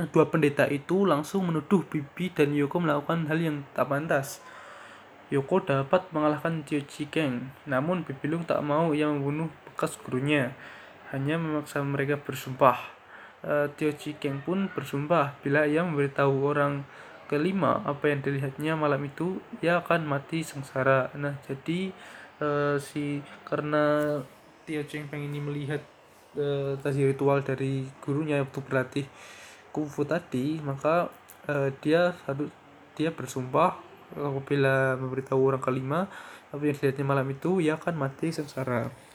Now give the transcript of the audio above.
Nah, dua pendeta itu langsung menuduh Bibi dan Yoko melakukan hal yang tak pantas. Yoko dapat mengalahkan Tio Keng, namun Bibi Lung tak mau ia membunuh bekas gurunya, hanya memaksa mereka bersumpah. Uh, Tio Keng pun bersumpah bila ia memberitahu orang kelima apa yang dilihatnya malam itu, ia akan mati sengsara. Nah, jadi uh, si karena Tio Cheng pengen melihat uh, ritual dari gurunya untuk berlatih kungfu tadi maka uh, dia harus dia bersumpah apabila memberitahu orang kelima apa yang dilihatnya malam itu ia akan mati sengsara